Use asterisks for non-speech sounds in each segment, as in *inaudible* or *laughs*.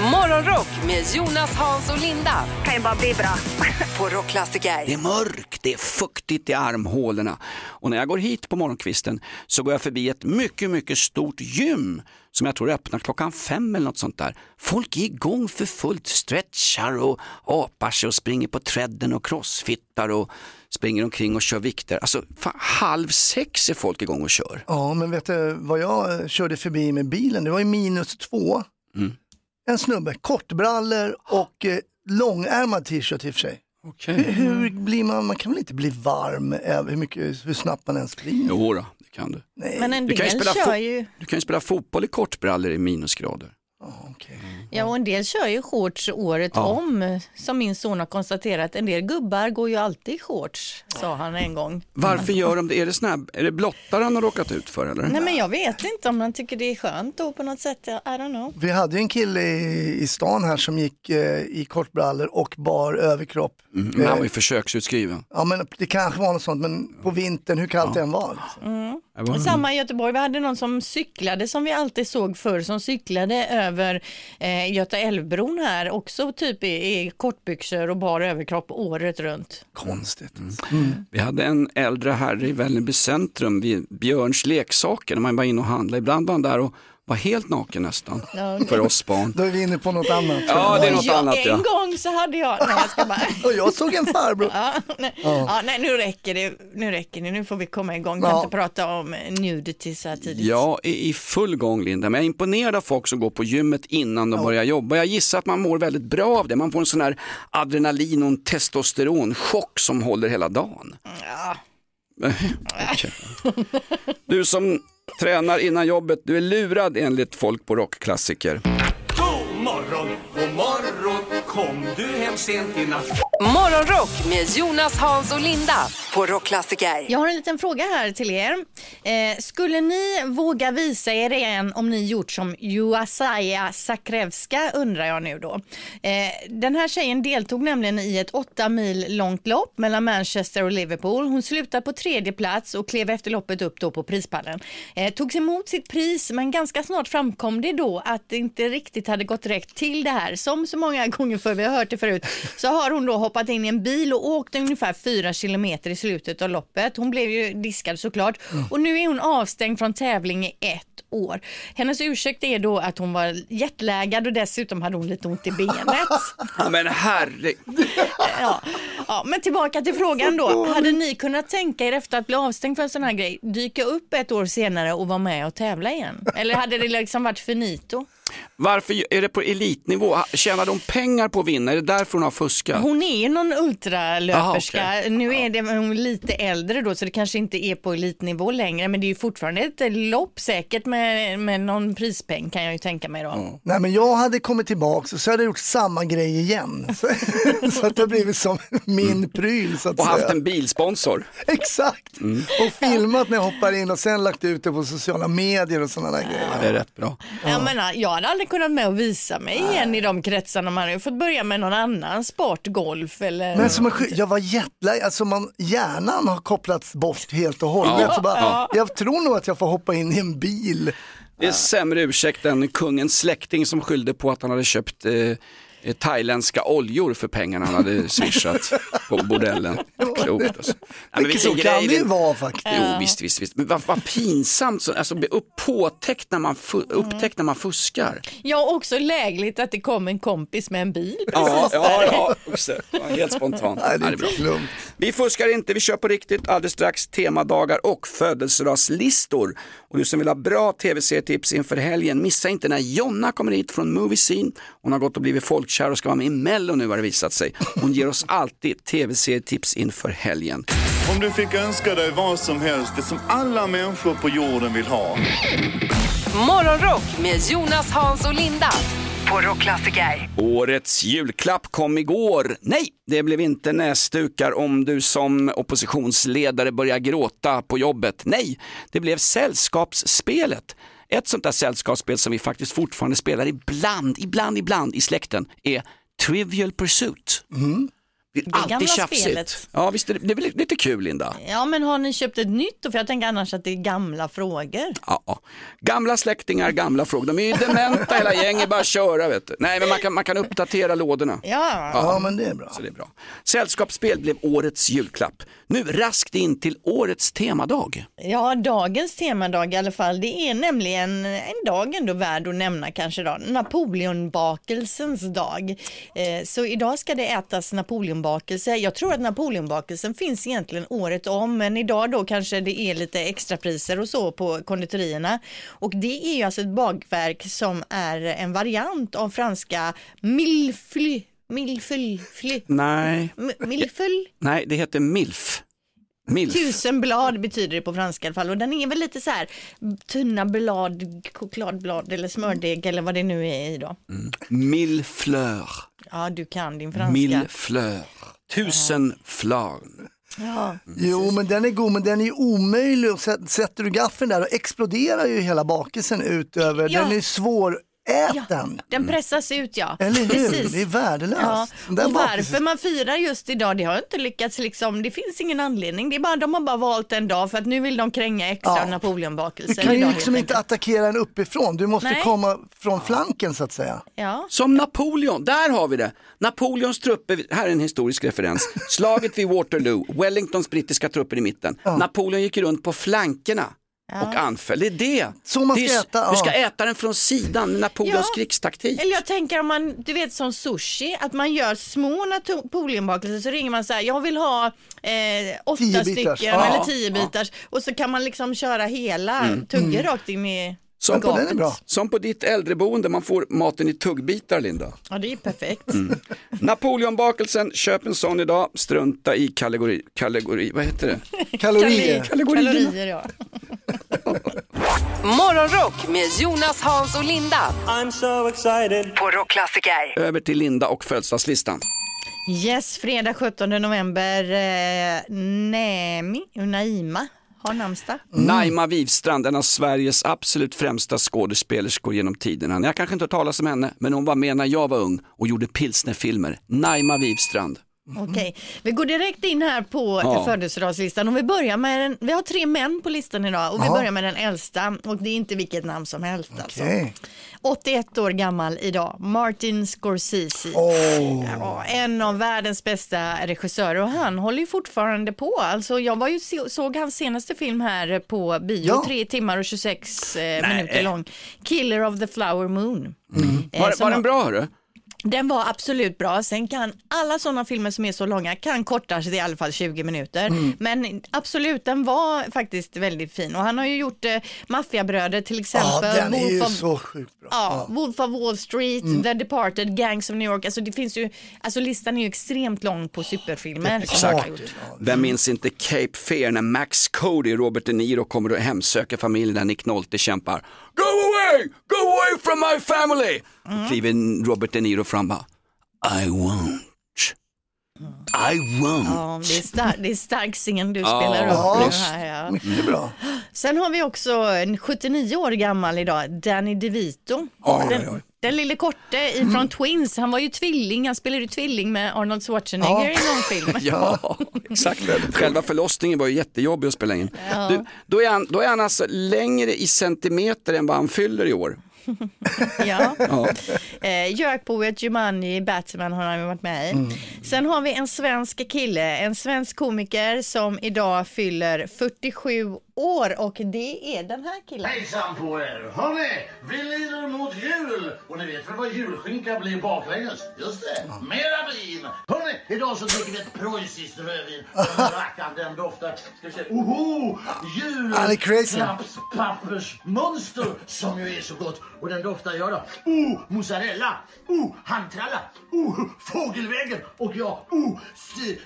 Morgonrock med Jonas, Hans och Linda kan ju bara bli bra. *laughs* på Rockklassiker. Det är mörkt, det är fuktigt i armhålorna. Och när jag går hit på morgonkvisten så går jag förbi ett mycket, mycket stort gym som jag tror öppnar klockan fem eller något sånt där. Folk är igång för fullt, stretchar och apar sig och springer på trädden och crossfittar och springer omkring och kör vikter. Alltså fan, halv sex är folk igång och kör. Ja, men vet du vad jag körde förbi med bilen? Det var ju minus två. Mm. En snubbe, kortbrallor och eh, långärmad t-shirt i och för sig. Okay. Hur, hur blir man, man kan väl inte bli varm eh, hur, mycket, hur snabbt man ens blir? Jo då, det kan du. Nej. Men en Du kan, ju del spela kör fo- ju, du kan ju spela fotboll i kortbrallor i minusgrader. Ja, okej. ja och en del kör ju shorts året Ja. om. Som min son har konstaterat, en del gubbar går ju alltid i shorts, sa han en gång. Varför gör de det? Är det, här, är det blottare han har råkat ut för eller? Nej men jag vet inte om han tycker det är skönt då på något sätt, I don't know. Vi hade ju en kille i, i stan här som gick eh, i kortbrallor och bar överkropp. Mm, men han var ju försöksutskriven. Ja men det kanske var något sånt, men på vintern, hur kallt det än var. Liksom. Och Samma i Göteborg, vi hade någon som cyklade som vi alltid såg förr, som cyklade över eh, Göta älvbron här, också typ i, i kortbyxor och bar överkropp året runt. Konstigt. Mm. Vi hade en äldre herre i Vällingby centrum vid Björns leksaker när man var inne och handlade. Ibland var han där och var helt naken nästan Ja. för oss barn. Då är vi inne på något annat. Ja, det är något ja, annat en ja. gång så hade jag, nej jag ska bara *laughs* Och jag såg en farbror. Ja, nej, ja. nej, nu räcker det. Nu räcker det. Nu får vi komma igång. Kan Ja. inte prata om nudity så här tidigt. Jag är i full gång Linda, men jag är imponerad av folk som går på gymmet innan de börjar jobba. Jag gissar att man mår väldigt bra av det. Man får en sån här adrenalin och en testosteronchock som håller hela dagen. Ja. *laughs* Du som tränar innan jobbet, du är lurad enligt folk på rockklassiker. God morgon, god morgon, kom du hem sent i natt? Morgonrock med Jonas, Hans och Linda på Rockklassiker. Jag har en liten fråga här till er. Eh, skulle ni våga visa er igen om ni gjort som Juasaja Sakrevska undrar jag nu då. Eh, den här tjejen deltog nämligen i ett åtta mil långt lopp mellan Manchester och Liverpool. Hon slutade på tredje plats och klev efter loppet upp då på prispallen. Eh, togs emot sitt pris men ganska snart framkom det då att det inte riktigt hade gått rätt till det här. Som så många *laughs* gånger förr, vi har hört det förut, så har hon då hoppat in i en bil och åkt ungefär fyra kilometer i slutet av loppet. Hon blev ju diskad såklart och nu är hon avstängd från tävling i ett år. Hennes ursäkt är då att hon var jetlaggad och dessutom hade hon lite ont i benet. Ja, men herre... Ja. Ja, men tillbaka till frågan då. Hade ni kunnat tänka er efter att bli avstängd för en sån här grej, dyka upp ett år senare och vara med och tävla igen? Eller hade det liksom varit finito? Varför är det på elitnivå? Tjänar de pengar på att vinna? Är det därför hon har fuskat? Hon är ju någon ultralöperska. Aha, okej. Nu är det hon är lite äldre då så det kanske inte är på elitnivå längre men det är ju fortfarande ett lopp säkert med, med någon prispeng kan jag ju tänka mig då. Nej men jag hade kommit tillbaka och så hade jag gjort samma grej igen. *laughs* Så, så att det har blivit som min pryl så att Och haft säga. en bilsponsor? Exakt! Och filmat när jag hoppar in och sen lagt ut det på sociala medier och sådana där grejer. Det är rätt bra. Jag menar, jag hade aldrig kunnat med och visa mig igen i de kretsarna. Man hade ju fått börja med någon annan sport, golf eller... Men som en, sky- jag var jetlag, alltså man, hjärnan har kopplats bort helt och hållet. Ja, så bara, ja. Jag tror nog att jag får hoppa in i en bil. Det är sämre ursäkt än kungens släkting som skyllde på att han hade köpt eh, thailändska oljor för pengarna han hade *laughs* swishat på bordellen. Klokt alltså. Nej, men så kan det ju vara faktiskt. Jo, visst, visst, visst. Men vad, vad pinsamt, så, alltså upp, påtäckt när man, fu- upptäckt när man fuskar. Ja, också lägligt att det kom en kompis med en bil. Ja, ja, ja. Ja, helt spontant. Nej, det är det är bra. klumt. Vi fuskar inte, vi kör på riktigt. Alldeles strax temadagar och födelsedagslistor. Och du som vill ha bra tv-serietips inför helgen, missa inte när Jonna kommer hit från Movie Scene. Hon har gått och blivit folkkär och ska vara med i Mello nu har det visat sig. Hon ger oss alltid tv-serietips inför helgen. Om du fick önska dig vad som helst, det som alla människor på jorden vill ha. Morgonrock med Jonas, Hans och Linda på Rockklassiker. Årets julklapp kom igår. Nej, det blev inte näsdukar om du som oppositionsledare börjar gråta på jobbet. Nej, det blev Sällskapsspelet. Ett sånt där sällskapsspel som vi faktiskt fortfarande spelar ibland, ibland, ibland i släkten är Trivial Pursuit. Det är gamla alltid tjafsigt. spelet. Ja, visst är det, det är väl lite kul Linda? Ja, men har ni köpt ett nytt då? För jag tänker annars att det är gamla frågor. Ja, ja. Gamla släktingar, gamla frågor. De är ju dementa hela gänget, bara köra vet du. Nej, men man kan, man kan uppdatera lådorna. Ja, Ja, men det är bra. Så det är bra. Sällskapsspel blev årets julklapp. Nu raskt in till årets temadag. ja dagens temadag i alla fall. Det är nämligen en dag ändå värd att nämna kanske då. Napoleonbakelsens dag. Eh, så idag ska det ätas napoleonbakelse. Jag tror att napoleonbakelsen finns egentligen året om, men idag då kanske det är lite extrapriser och så på konditorierna. Och det är ju alltså ett bakverk som är en variant av franska millefly. Millefly. Nej, Millefly. nej det heter milf. Milf. Tusen blad betyder det på franska i alla fall och den är väl lite så här tunna blad, chokladblad eller smördeg eller vad det nu är i då. Mille fleur. Ja, du kan din franska. Mille fleur. Tusen flarn. Ja, Jo, men den är god, men den är omöjlig. Sätter du gaffeln där och exploderar ju hela bakelsen ut över. Ja. Den är svåräten. den pressas ut ja. Eller hur? Precis. Det är värdelöst. Ja. Den Och varför man firar just idag, det har inte lyckats liksom, det finns ingen anledning. Det är bara, de har bara valt en dag för att nu vill de kränga extra Ja. Du napoleonbakelsen kan ju liksom inte attackera den uppifrån. Du måste Nej. komma från flanken så att säga. Ja. Som Napoleon, där har vi det. Napoleons trupper, här är en historisk referens. Slaget vid Waterloo, Wellingtons brittiska trupper i mitten. Napoleon gick runt på flankerna och anföll. Det är det. Så man ska det är, äta, Du ska ja. äta den från sidan, Napoleons Ja. krigstaktik. Eller jag tänker om man, du vet som sushi, att man gör små napoleonbakelser så ringer man så här, jag vill ha eh, åtta Tio stycken. Ja, eller tio bitars och så kan man liksom köra hela Mm. tuggor rakt in i Som på, Den är bra. som på ditt äldreboende, man får maten i tuggbitar Linda. Ja det är perfekt. Mm. Napoleonbakelsen, köp en sån idag, strunta i kategori, kategori vad heter det? Kalorier. Kalorier ja. *laughs* Morgonrock med Jonas, Hans och Linda I'm so excited. på Rockklassiker. Över till Linda och födelsedagslistan. Yes, fredag 17 november, eh, Nemi, Naima har namnsdag. Naima Wivstrand, en av Sveriges absolut främsta skådespelerskor genom tiderna. Jag kanske inte har talat om henne, men hon var med när jag var ung och gjorde pilsnerfilmer. Naima Wivstrand. Okej, vi går direkt in här på Ja. födelsedagslistan och vi börjar med den, vi har tre män på listan idag och vi Ja. börjar med den äldsta och det är inte vilket namn som helst alltså. Okej. 81 år gammal idag, Martin Scorsese. Åh. Ja, en av världens bästa regissörer och han håller ju fortfarande på. Alltså jag var ju, såg hans senaste film här på bio, tre timmar och 26 eh, minuter lång. Killer of the Flower Moon. Eh, Var, var den bra hörru? Den var absolut bra. Sen kan alla sådana filmer som är så långa kan kortas till i alla fall 20 minuter. Mm. Men absolut, den var faktiskt väldigt fin. Och han har ju gjort eh, Maffiabröder till exempel. Ja, den är ju of- så sjukt bra. Ja, Wolf of Wall Street, Mm. The Departed, Gangs of New York. Alltså det finns ju, alltså listan är ju extremt lång på superfilmer. som Exakt. han har gjort. Vem minns inte Cape Fear när Max Cody, Robert De Niro, kommer och hemsöker familjen där Nick Nolte kämpar. Go away! Go away from my family! Mm. Kliver Robert De Niro fram bara, I won't. I won't. Ja, det är, star- det är stark scen du spelar upp nu här. Ja. mycket bra. Sen har vi också en 79 år gammal idag, Danny DeVito. Oj, den, oj, oj. den lille korte ifrån Twins, han var ju tvilling, han spelade ju tvilling med Arnold Schwarzenegger i någon film. *laughs* Ja, exakt. *laughs* Själva förlossningen var ju jättejobbig att spela in. Du, då, är han, då är han alltså längre i centimeter än vad han fyller i år. *laughs* Ja. Ja. Eh, Jökboet, Jumanji, Batman har han varit med i. Mm. Sen har vi en svensk kille, en svensk komiker som idag fyller 47 år och det är den här killen. Hejsan på er! Hörni, vi lider mot jul! Och ni vet väl vad julskinka blir baklänges? Just det, mera vin! Hörni, idag så dricker vi ett preussiskt rödvin. *laughs* Rackaren den doftar, ska vi se, oho! Julklappspappersmönster som ju är så gott. Och den doftar jag då, oh, mozzarella, oh, handtralla, oh, fågelvägen och ja, oh, sy, eh,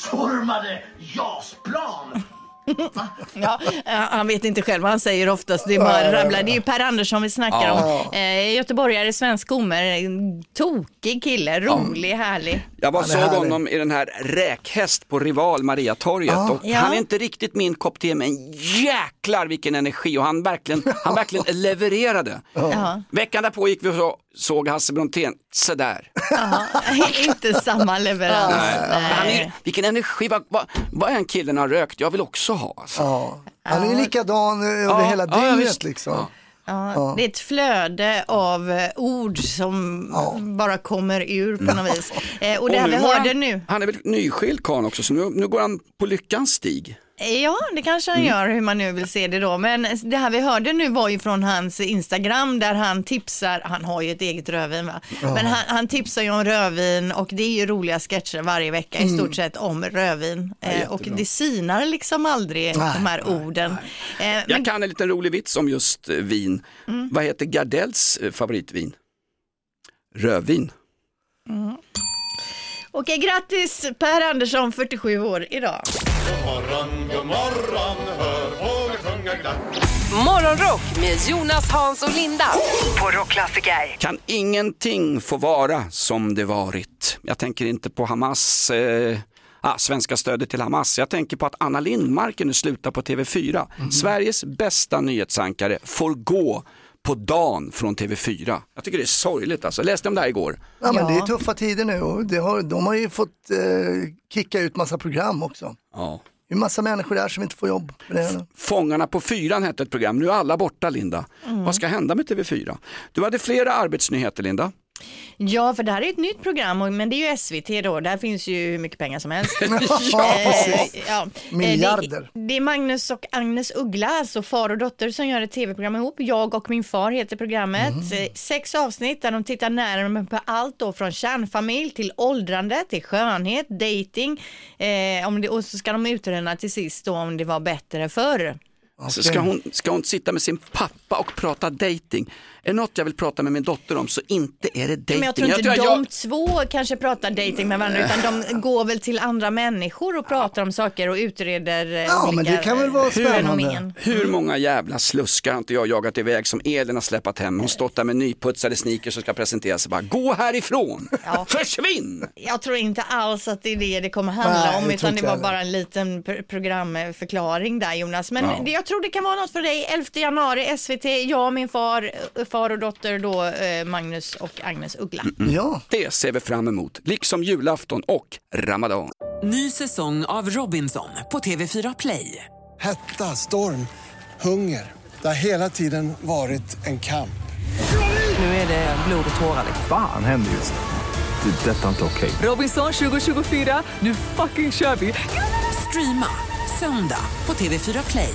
utformade JAS-plan! *laughs* Ja, eh, han vet inte själv vad han säger oftast, det är bara rabblar. Det är ju Per Andersson vi snackar Ja. om. Eh, göteborgare, svensk komer, en tokig kille, rolig, härlig. Jag bara såg härlig. honom i den här räkhäst på Rival Mariatorget och Ja. han är inte riktigt min kopp te men jäklar vilken energi och han verkligen, han verkligen levererade. Ja. Veckan därpå gick vi och så, såg Hasse Brontén, sådär. Ja, *laughs* inte samma leverans. Nej. Han är, vilken energi, vad, vad, vad är en killen har rökt? Jag vill också ha. Alltså. Ja. Han är likadan över Ja, hela ja, dygnet liksom. Ja, det är ett flöde av eh, ord som bara kommer ur på något vis. Eh, och det här nu vi hörde han, nu, Han är väl nyskild karl också så nu, nu går han på lyckans stig. Ja, det kanske Mm. han gör, hur man nu vill se det då. Men det här vi hörde nu var ju från hans Instagram där han tipsar, han har ju ett eget rödvin va? Men han, han tipsar ju om rödvin och det är ju roliga sketcher varje vecka i stort sett om rödvin. Eh, och det sinar liksom aldrig de här orden. Eh, Jag kan en liten rolig vits om just eh, vin. Mm. Vad heter Gardells favoritvin? Rödvin. Okej, grattis Per Andersson, 47 år idag. God morgon, god morgon, hör fåglar sjunga glatt. Morgonrock med Jonas, Hans och Linda på Rockklassiker. Kan ingenting få vara som det varit? Jag tänker inte på Hamas, eh, ah, svenska stödet till Hamas. Jag tänker på att Anna Lindmarken nu slutar på TV4. Mhm. Sveriges bästa nyhetsankare får gå på dagen från TV4. Jag tycker det är sorgligt alltså. Jag läste om det här igår. Ja, men det är tuffa tider nu och det har, de har ju fått eh, kicka ut massa program också. Ja. Det är massa människor där som inte får jobb. Fångarna på fyran hette ett program. Nu är alla borta Linda. Mm. Vad ska hända med TV4? Du hade flera arbetsnyheter Linda. Ja, för det här är ett nytt program, men det är ju SVT då, där finns ju hur mycket pengar som helst. *laughs* Ja, Eh, precis. ja. Eh, Miljarder. Det, det är Magnus och Agnes Uggla, alltså far och dotter som gör ett tv-program ihop. Jag och min far heter programmet. Mm. Sex avsnitt där de tittar närmare på allt då från kärnfamilj till åldrande, till skönhet, dating. Eh, om det, och så ska de utröna till sist då om det var bättre förr. Så ska, hon, ska hon sitta med sin pappa och prata dating? Är det något jag vill prata med min dotter om så inte är det dating. Men jag tror inte jag, de två kanske pratar dating med varandra utan de går väl till andra människor och pratar om saker och utreder eh, Ja, men olika det kan väl vara eh, spännande. fenomen. Hur många jävla sluskar har inte jag jagat iväg som Elin har släpat hem? Hon stått där med nyputsade sneakers och ska presentera sig bara, gå härifrån, Ja. försvinn! Jag tror inte alls att det är det det kommer handla Nej, om utan tror det var jag bara en liten pr- programförklaring där Jonas. Men Ja. det, jag tror det kan vara något för dig. 11 januari SVT, jag och min far, far och dotter då eh, Magnus och Agnes Uggla. Ja, Det ser vi fram emot, liksom julafton och Ramadan. Ny säsong av Robinson på TV4 Play. Hetta, storm, hunger. Det har hela tiden varit en kamp. Nu är det blod och tårar. liksom. Fan händer just nu. Det. är Detta är inte okej. Robinson 2024, nu fucking kör vi! Streama söndag på TV4 Play.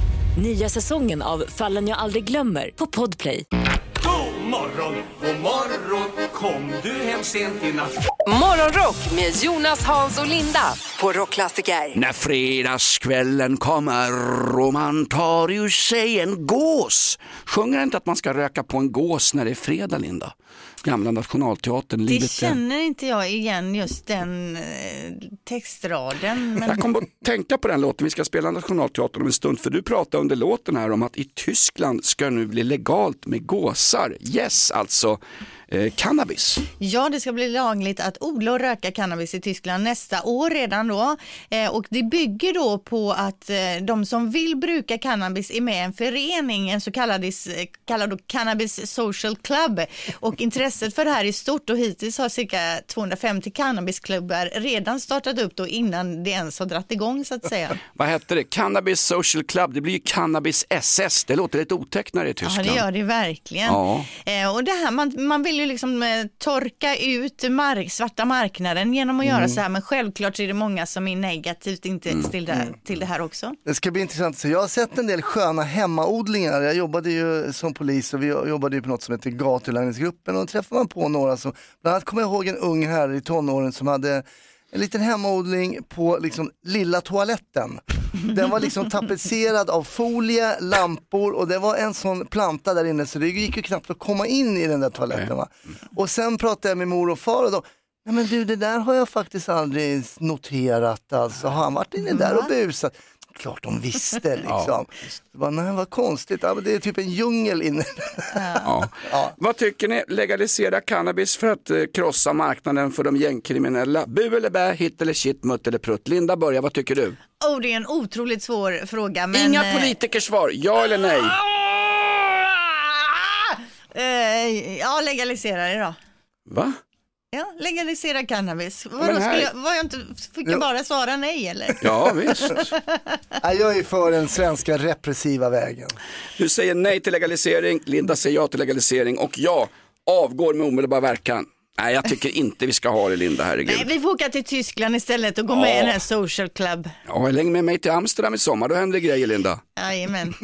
Nya säsongen av Fallen jag aldrig glömmer på Podplay. God morgon, god morgon, kom du hem sent i natt? Morgonrock med Jonas, Hans och Linda på Rockklassiker. När fredagskvällen kommer och man tar ju sig en gås. Sjunger inte att man ska röka på en gås när det är fredag, Linda? Gamla Nationalteatern, Det livet är... känner inte jag igen just den eh, textraden. Men... Jag kom att tänka på den låten, vi ska spela Nationalteatern om en stund, för du pratade under låten här om att i Tyskland ska nu bli legalt med gåsar. Yes, alltså eh, cannabis. Ja, det ska bli lagligt att odla och röka cannabis i Tyskland nästa år redan då. Eh, och det bygger då på att eh, de som vill bruka cannabis är med i en förening, en så kallad, kallad Cannabis Social Club. Och intresset för det här är stort och hittills har cirka 250 cannabisklubbar redan startat upp då innan det ens har dratt igång så att säga. *laughs* Vad hette det? Cannabis Social Club, det blir ju Cannabis SS, det låter lite otäckt när det är i Ja, Tyskland. det gör det verkligen. Ja. Eh, och det här, man, man vill ju liksom eh, torka ut mark, svarta marknaden genom att göra Mm. så här, men självklart så är det många som är negativt inte Mm. till, det, till det här också. Det ska bli intressant se. Jag har sett en del sköna hemmaodlingar. Jag jobbade ju som polis och vi jobbade ju på något som heter gatulangningsgruppen och då träffade man på några som, bland annat kommer jag ihåg en ung herre i tonåren som hade en liten hemmaodling på liksom lilla toaletten. Den var liksom tapetserad av folie, lampor och det var en sån planta där inne så det gick ju knappt att komma in i den där toaletten. Va? Och sen pratade jag med mor och far och då, nej men du det där har jag faktiskt aldrig noterat alltså. Har han varit inne där och busat? Klart de visste *laughs* liksom. Så bara, nej vad konstigt, ja, men det är typ en djungel inne. Ja. Vad tycker ni? Legalisera cannabis för att eh, krossa marknaden för de gängkriminella. Bu eller bä, hit eller shit, mutt eller prutt. Linda börjar, vad tycker du? Oh, det är en otroligt svår fråga. Men, Inga eh, politikers svar, ja eller nej? eh, ja, legalisera det då. Va? Ja, legalisera cannabis. Vadå, här- skulle jag, var jag inte, fick jag Jo. bara svara nej eller? Ja, visst. Jag är för den svenska repressiva vägen. Du säger nej till legalisering, Linda säger ja till legalisering och jag avgår med omedelbar verkan. Nej, jag tycker inte vi ska ha det Linda, herregud. Nej, vi får åka till Tyskland istället och gå Ja. med i den här social club. Ja, häng med mig till Amsterdam i sommar, då händer det grejer Linda. Jajamän. *laughs*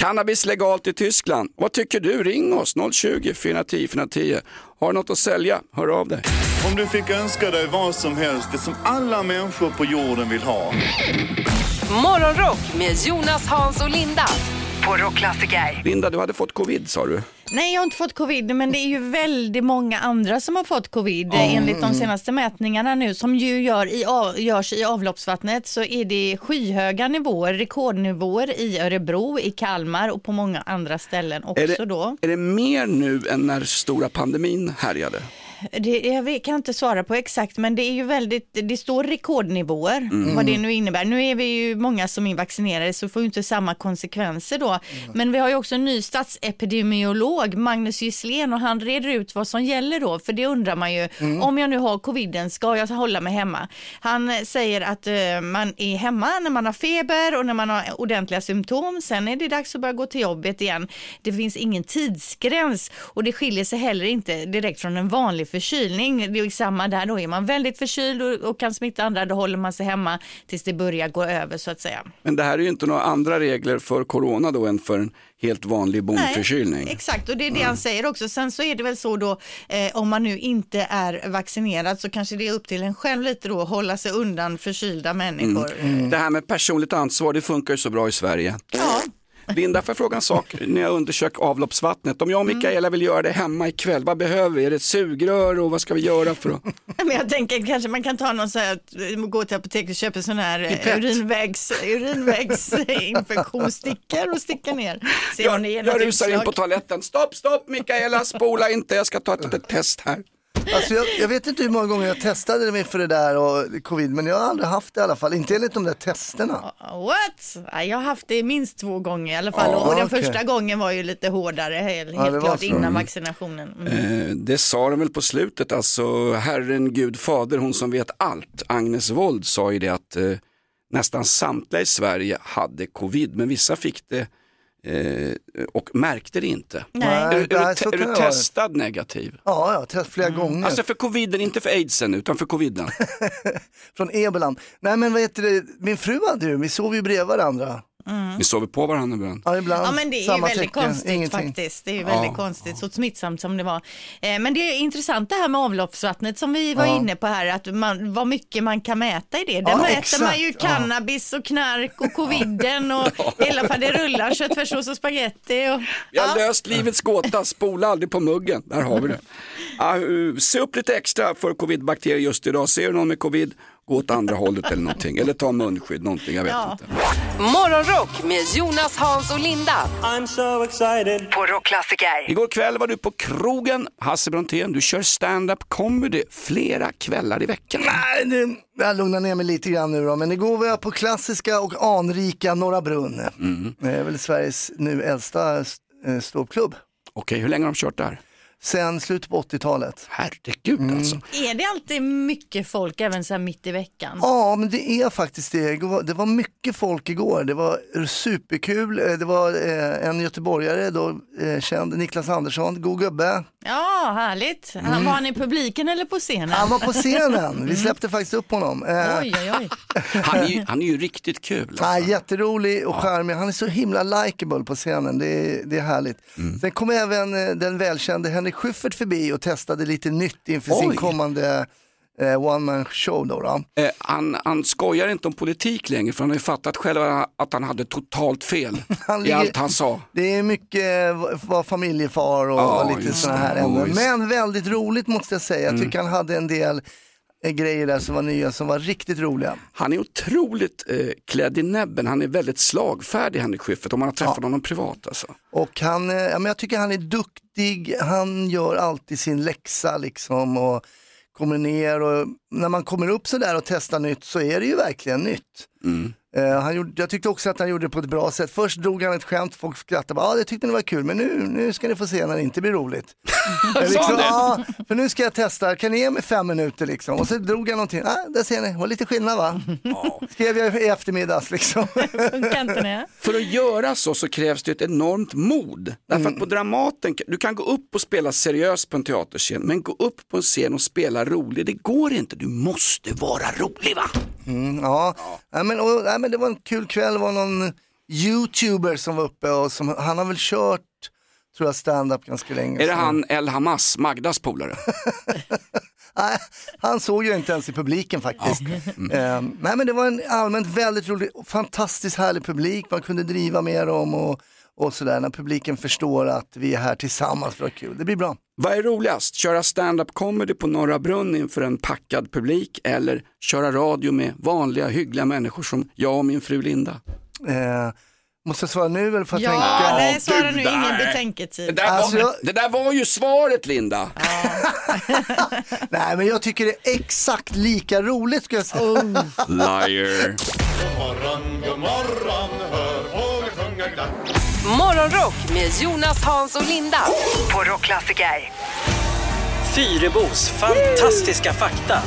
Cannabis legalt i Tyskland. Vad tycker du? Ring oss 020 410 410. Har du något att sälja? Hör av dig. Om du fick önska dig vad som helst, det som alla människor på jorden vill ha. Morgonrock med Jonas, Hans och Linda på Rockklassiker. Linda, du hade fått covid sa du. Nej, jag har inte fått covid, men det är ju väldigt många andra som har fått covid. Mm. Enligt de senaste mätningarna nu, som ju gör i, görs i avloppsvattnet, så är det skyhöga nivåer, rekordnivåer i Örebro, i Kalmar och på många andra ställen också Är det, då. är det mer nu än när stora pandemin härjade? Det, jag kan inte svara på exakt, men det är ju väldigt, det står rekordnivåer, Mm. vad det nu innebär. Nu är vi ju många som är vaccinerade, så får ju inte samma konsekvenser då. Mm. Men vi har ju också en ny statsepidemiolog, Magnus Gisslén, och han reder ut vad som gäller då, för det undrar man ju. Mm. Om jag nu har coviden, ska jag hålla mig hemma? Han säger att eh, man är hemma när man har feber och när man har ordentliga symptom. Sen är det dags att börja gå till jobbet igen. Det finns ingen tidsgräns och det skiljer sig heller inte direkt från en vanlig förkylning. Det är samma där då. Är man väldigt förkyld och, och kan smitta andra, då håller man sig hemma tills det börjar gå över så att säga. Men det här är ju inte några andra regler för corona då än för en helt vanlig bonförkylning. Exakt, och det är det han säger också. Sen så är det väl så då, eh, om man nu inte är vaccinerad så kanske det är upp till en själv lite då att hålla sig undan förkylda människor. Mm. Det här med personligt ansvar, det funkar ju så bra i Sverige. Ja. Linda, får jag fråga en sak? När jag undersöker avloppsvattnet, om jag och Mikaela vill göra det hemma ikväll, vad behöver vi? Är det ett sugrör och vad ska vi göra för att... *laughs* Men jag tänker kanske man kan ta någon så här, att gå till apoteket och köpa sån här eh, Pipett. urinvägs, *laughs* urinvägsinfektionsstickor och sticka ner. Se Jag något rusar in utslag. på toaletten. Stopp, stopp Mikaela, spola inte, jag ska ta ett litet test här. Alltså jag, jag vet inte hur många gånger jag testade mig för det där och covid, men jag har aldrig haft det i alla fall, inte enligt de där testerna. What? Ja, Jag har haft det minst två gånger i alla fall Ja, och den första gången var ju lite hårdare helt, Ja, klart så. innan Mm. vaccinationen. Mm. Eh, det sa de väl på slutet, alltså Herren Gud Fader, hon som vet allt, Agnes Wold sa ju det att eh, nästan samtliga i Sverige hade covid, men vissa fick det och märkte det inte. Nej. Är, är, Nej, du, är du testad negativ? Ja, jag har testat flera gånger. Alltså för coviden, inte för aidsen utan för coviden. *laughs* Från ebolan. Nej men vad heter det, min fru hade ju, vi sov ju bredvid varandra. Ni sover på varandra ibland. Ja, ibland. Ja men det är ju Samma väldigt tecken, konstigt ingenting. faktiskt. Det är ju Ja. väldigt konstigt, så smittsamt som det var. Eh, men det är intressant det här med avloppsvattnet som vi var Ja. inne på här, att man, vad mycket man kan mäta i det. Där Ja, mäter exakt. man ju Ja. cannabis och knark och coviden och *laughs* hela faderullan, köttfärssås och spaghetti. Och, Vi har löst livets gåta, spola aldrig på muggen. Där har vi det. Ja, *laughs* uh, se upp lite extra för covidbakterier just idag. Ser du någon med covid, gå åt andra hållet eller någonting. Eller ta munskydd, någonting, jag vet Ja. inte. Morgonrock med Jonas, Hans och Linda. I'm so excited. På Rockklassiker. Igår kväll var du på krogen, Hasse Brontén, du kör stand-up comedy flera kvällar i veckan. Nej, nu, jag lugnar ner mig lite grann nu då, men igår var jag på klassiska och anrika Norra Brunn. Mm. Det är väl Sveriges nu äldsta eh, ståuppklubb. Okej, hur länge har de kört där? Sen slutet på 80-talet. Herregud Mm. alltså. Är det alltid mycket folk även så här mitt i veckan? Ja, men det är faktiskt det. Det var mycket folk igår. Det var superkul. Eh, Det var eh, en göteborgare, då, eh, känd Niklas Andersson, god gubbe. Ja, härligt. Han, Var han i publiken eller på scenen? Han var på scenen, *laughs* vi släppte faktiskt upp honom. Oj, oj, oj. *laughs* Han är ju, han är ju riktigt kul. Ja, jätterolig och charmig. Han är så himla likable på scenen. Det är, det är härligt. Sen kom även den välkände Henrik Schyffert förbi och testade lite nytt inför sin Oj. kommande eh, one man show. Då, då. Eh, han, han skojar inte om politik längre för han har ju fattat själv att han hade totalt fel *laughs* Han i ligger- allt han sa. Det är mycket eh, vara familjefar och Ja, lite just sådana här ämnen. Men väldigt roligt måste jag säga. Jag Mm. tycker han hade en del grejer där som var nya som var riktigt roliga. Han är otroligt eh, klädd i näbben, han är väldigt slagfärdig Henrik Schyffert om man har träffat honom privat alltså. Och han, eh, ja, men jag tycker han är duktig, han gör alltid sin läxa liksom och kommer ner och när man kommer upp sådär och testar nytt så är det ju verkligen nytt. Eh, han gjorde, jag tyckte också att han gjorde det på ett bra sätt. Först drog han ett skämt, folk skrattade, bara, ja det tyckte ni var kul, men nu, nu ska ni få se när det inte blir roligt. *laughs* Sa liksom, ja, för nu ska jag testa, kan ni ge mig fem minuter liksom? Och så drog han någonting, ah, där ser ni, var lite skillnad va? *laughs* Skrev jag i eftermiddags liksom. *laughs* För att göra så så krävs det ett enormt mod. Därför Mm. att på Dramaten, du kan gå upp och spela seriöst på en teaterscen, men gå upp på en scen och spela rolig, det går inte. Du måste vara rolig va? Mm, ja, Nej, men, och, nej, men det var en kul kväll, det var någon youtuber som var uppe och som, han har väl kört, tror jag, stand-up ganska länge. Är det så- han El Hamas, Magdas polare? *laughs* Nej, han såg ju inte ens i publiken faktiskt. *laughs* Eh, nej men det var en allmänt väldigt rolig, fantastiskt härlig publik, man kunde driva med dem och, och sådär när publiken förstår att vi är här tillsammans för att ha kul. Det blir bra. Vad är roligast? Köra stand-up comedy på Norra Brunn inför en packad publik eller köra radio med vanliga hyggliga människor som jag och min fru Linda? Eh, måste jag svara nu eller får jag Ja, tänka? nej, svara nu, du ingen där. Det betänketid. där, Alltså, var, jag- det där var ju svaret Linda. *laughs* Nej men jag tycker det är exakt lika roligt ska jag säga. Liar. God morgon, god morgon, hör fåglar sjunga glatt. Morgonrock med Jonas, Hans och Linda på Rockklassiker. Fyrebos fantastiska fakta.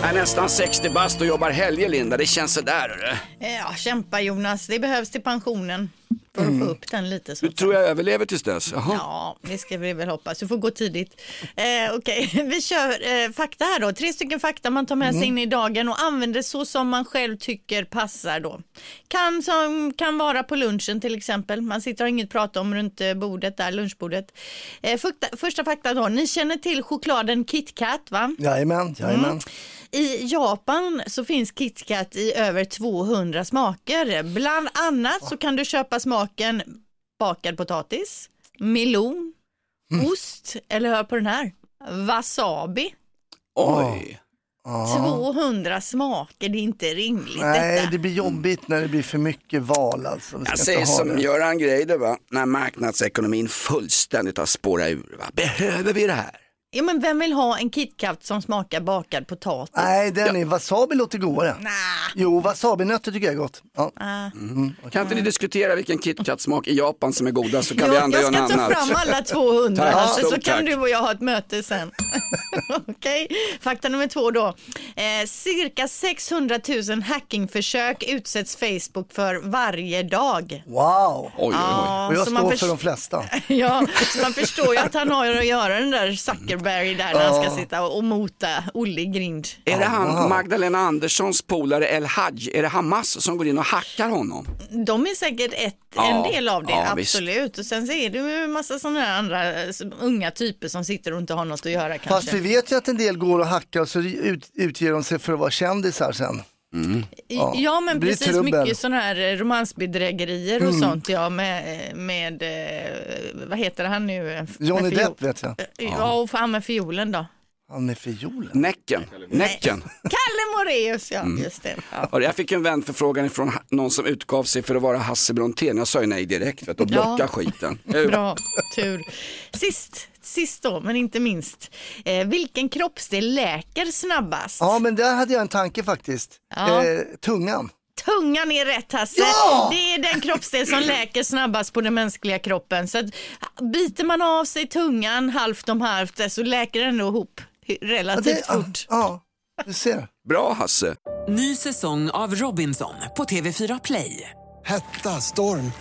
Jag är nästan 60 bast och jobbar helger Linda, det känns sådär. Ja, kämpa Jonas, det behövs till pensionen för att få upp den lite. Så. Du tror jag överlever tills dess? Jaha. Ja, det ska vi väl hoppas. Du får gå tidigt. Eh, Okej, *laughs* vi kör eh, fakta här då. Tre stycken fakta man tar med sig in i dagen och använder så som man själv tycker passar då. Kan, som, kan vara på lunchen till exempel. Man sitter och har inget prata om runt eh, bordet där, lunchbordet. Eh, fakta, första fakta då. Ni känner till chokladen KitKat va? Jajamän, jajamän. Mm. I Japan så finns KitKat i över 200 smaker. Bland annat så kan du köpa smaken bakad potatis, melon, Mm. ost eller hör på den här, wasabi. Oj. 200 smaker, det är inte rimligt Nej, detta. det blir jobbigt när det blir för mycket val alltså. Vi ska Jag inte säger ha som det. Göran Greider va, när marknadsekonomin fullständigt har spårat ur. Va? Behöver vi det här? Ja, men vem vill ha en KitKat som smakar bakad potatis? Nej, den är, wasabi låter godare. Jo, wasabinötter tycker jag är gott. Ja. Ah. Mm. Kan inte ni diskutera vilken KitKat-smak i Japan som är godast så kan Jo, vi jag göra ska något ta annat. fram alla *laughs* 200 Tack, här, så kan tack. du och jag ha ett möte sen. *laughs* Okej, fakta nummer två då. Eh, cirka 600 000 hackingförsök utsätts Facebook för varje dag. Wow! Oj, oj, oj. Ja, och jag så man står för de flesta. *laughs* Ja, så man förstår ju att han har att göra den där Zuckerberg där när han ska sitta och, mota Olle grind. Är det han Magdalena Anderssons polare El Haj, är det Hamas som går in och hackar honom? De är säkert ett, en del av det, absolut. Och sen så är det ju en massa sådana här andra unga typer som sitter och inte har något att göra kanske. Fast vi vet ju att en del går och hackar och så ut, utger de sig för att vara kändisar sen. Ja, Ja, men precis trubbel. mycket sådana här eh, romansbedrägerier och Mm. sånt ja med, med eh, vad heter han nu? Johnny Depp vet jag. Ja, och han med fiolen då. Han med fiolen. Näcken. Näcken. *laughs* Kalle Moraeus, ja Mm. just det. Ja. Och jag fick en vänförfrågan från någon som utgav sig för att vara Hasse Brontén. Jag sa ju nej direkt vet, och blocka Ja. skiten. *laughs* Bra, tur. Sist, sist då, men inte minst. Eh, vilken kroppsdel läker snabbast? Ja, men där hade jag en tanke faktiskt. Ja. Eh, tungan. Tungan är rätt Hasse. Ja! Det är den kroppsdel som läker snabbast på den mänskliga kroppen. Så att, biter man av sig tungan halvt om halvt eh, så läker den nog ihop relativt Ja, det- fort. Ja, du ser. Bra Hasse. Ny säsong av Robinson på TV4 Play. Hetta, storm,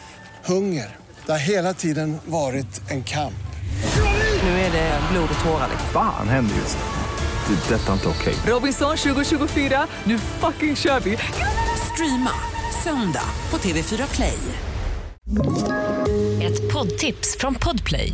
hunger. Det har hela tiden varit en kamp. Nu är det blod och tårar. Fan händer just det. Det är detta inte okej. Robinson 2024, nu fucking kör vi! Streama söndag på TV4 Play. Ett poddtips från Podplay.